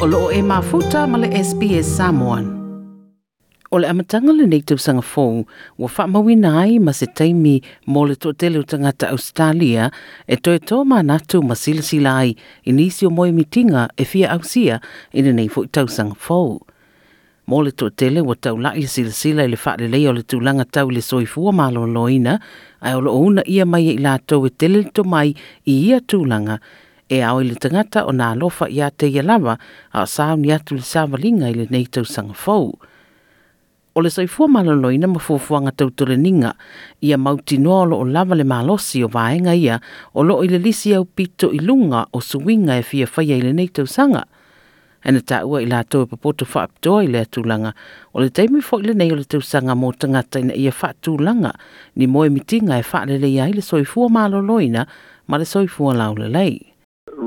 o loo e mafuta ma le SPS Samoan. O le amatanga le nei tausanga fōu, wa whaamawina ai ma se taimi mō le tōtele o tangata Australia e toi tō mā natu ma sila sila ai i nisi o moe mitinga e fia ausia i nei fōi tausanga fōu. Mō le tōtele wa tau lai sila sila i le whaare lei o le tūlanga tau le soifua malo loina, ai o lo una ia mai i lātou e tele to mai i ia tūlanga e au i le tangata o nā lofa i a te ia lava a sāu ni atu le sāwalinga i le neitau sanga fau. O le soifua maloloina ma fuafuanga tautore ninga, ia mauti noa o lava le malosi o vaenga ia o lo i le lisi au pito i lunga o suinga e fia whaia i le neitau sanga. Ena ta ua i lātou e papoto whaaptoa i le atulanga, o le teimi fo i le nei o le tausanga mō tangata ina ia whaatulanga, ni moe mitinga e whaalele ia i le soifua maloloina ma le soifua laulelei. lei.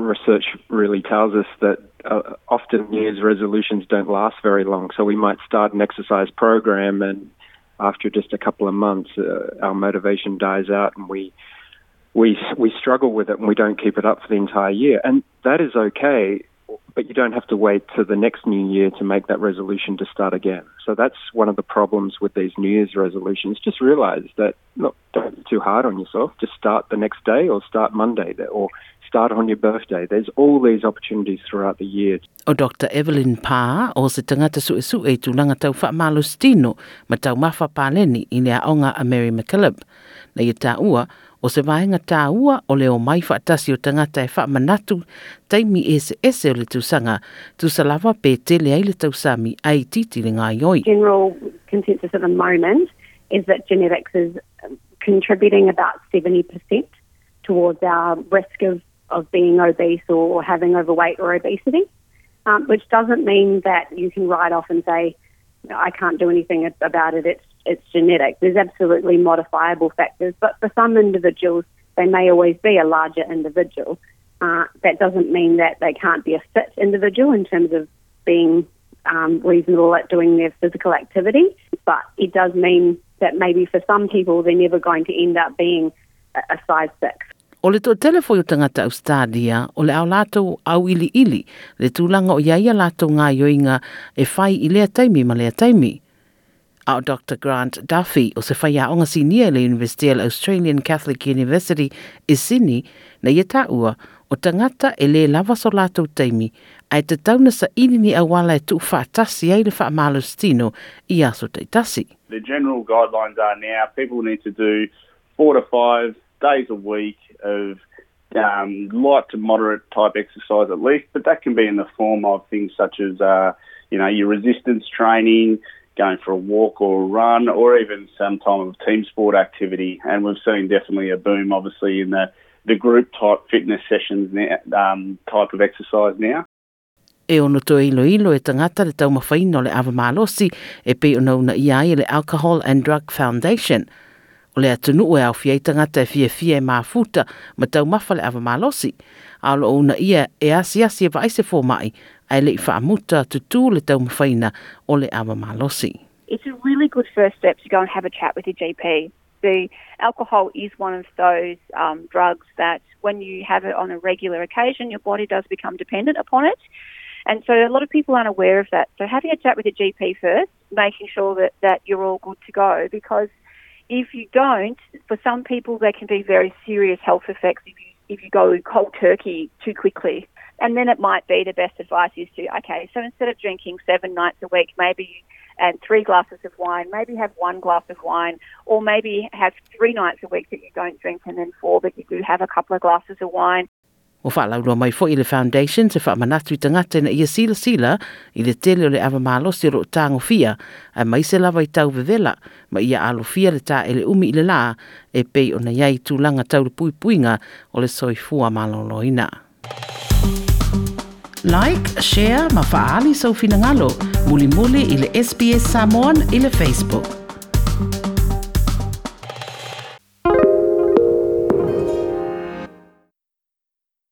Research really tells us that uh, often New Year's resolutions don't last very long. So we might start an exercise program, and after just a couple of months, uh, our motivation dies out, and we we we struggle with it, and we don't keep it up for the entire year. And that is okay, but you don't have to wait to the next New Year to make that resolution to start again. So that's one of the problems with these New Year's resolutions. Just realize that look, don't be too hard on yourself. Just start the next day, or start Monday, or start on your birthday. There's all these opportunities throughout the year. O Dr. Evelyn Pa o se tangata su esu e tūnanga tau ma tau onga a Mary MacKillop. Na i ua, o se vaenga tā ua o leo mai whaatasi o tangata e wha manatu taimi ese ese o le tūsanga tu salawa pe tele ai le tausami ai titi le ngā ioi. General consensus at the moment is that genetics is contributing about 70% towards our risk of of being obese or having overweight or obesity, um, which doesn't mean that you can write off and say, I can't do anything about it, it's, it's genetic. There's absolutely modifiable factors, but for some individuals, they may always be a larger individual. Uh, that doesn't mean that they can't be a fit individual in terms of being um, reasonable at doing their physical activity, but it does mean that maybe for some people they're never going to end up being a, a size six. O le tō telefo i tangata Australia, o le au lātou au ili ili, le tūlanga o iaia lātou ngā yoinga e whai i lea taimi ma lea taimi. Au Dr. Grant Duffy o se whai a onga sinia University of Australian Catholic University i Sydney na ia tā ua o tangata e lava so lātou ai te tauna sa ini ni awala e tu whaatasi ai le wha malustino i aso te tasi. The general guidelines are now people need to do four to five days a week of um, light to moderate type exercise at least, but that can be in the form of things such as, uh, you know, your resistance training, going for a walk or a run, or even some time of team sport activity. And we've seen definitely a boom, obviously, in the, the group type fitness sessions now, um, type of exercise now. E ono to ilo ilo e tangata le tau mawhaino le awa malosi e pe ono na iai le Alcohol and Drug Foundation – o le atunu e au fiai tangata e fia fia e mafuta ma tau mawhale awa malosi. A lo una ia e asi asi e vaise fō mai ai le whaamuta tutu le o le awa malosi. It's a really good first step to go and have a chat with your GP. The alcohol is one of those um, drugs that when you have it on a regular occasion, your body does become dependent upon it. And so a lot of people aren't aware of that. So having a chat with your GP first, making sure that, that you're all good to go because if you don't, for some people, there can be very serious health effects if you, if you go cold turkey too quickly. And then it might be the best advice is to, okay, so instead of drinking seven nights a week, maybe you and three glasses of wine, maybe have one glass of wine, or maybe have three nights a week that you don't drink and then four that you do have a couple of glasses of wine. O whaalaurua mai fo i le foundation se whaamanatu i tangata na ia sila sila i le tele o le awa malosi ro tango fia a mai se lava i tau vevela ma ia alo fia le ta ele umi i le la e pei o na iai tūlanga tau le pui puinga o le soifua maloloina. Like, share, ma faali sau finangalo, muli muli i le SBS Samoan i le Facebook.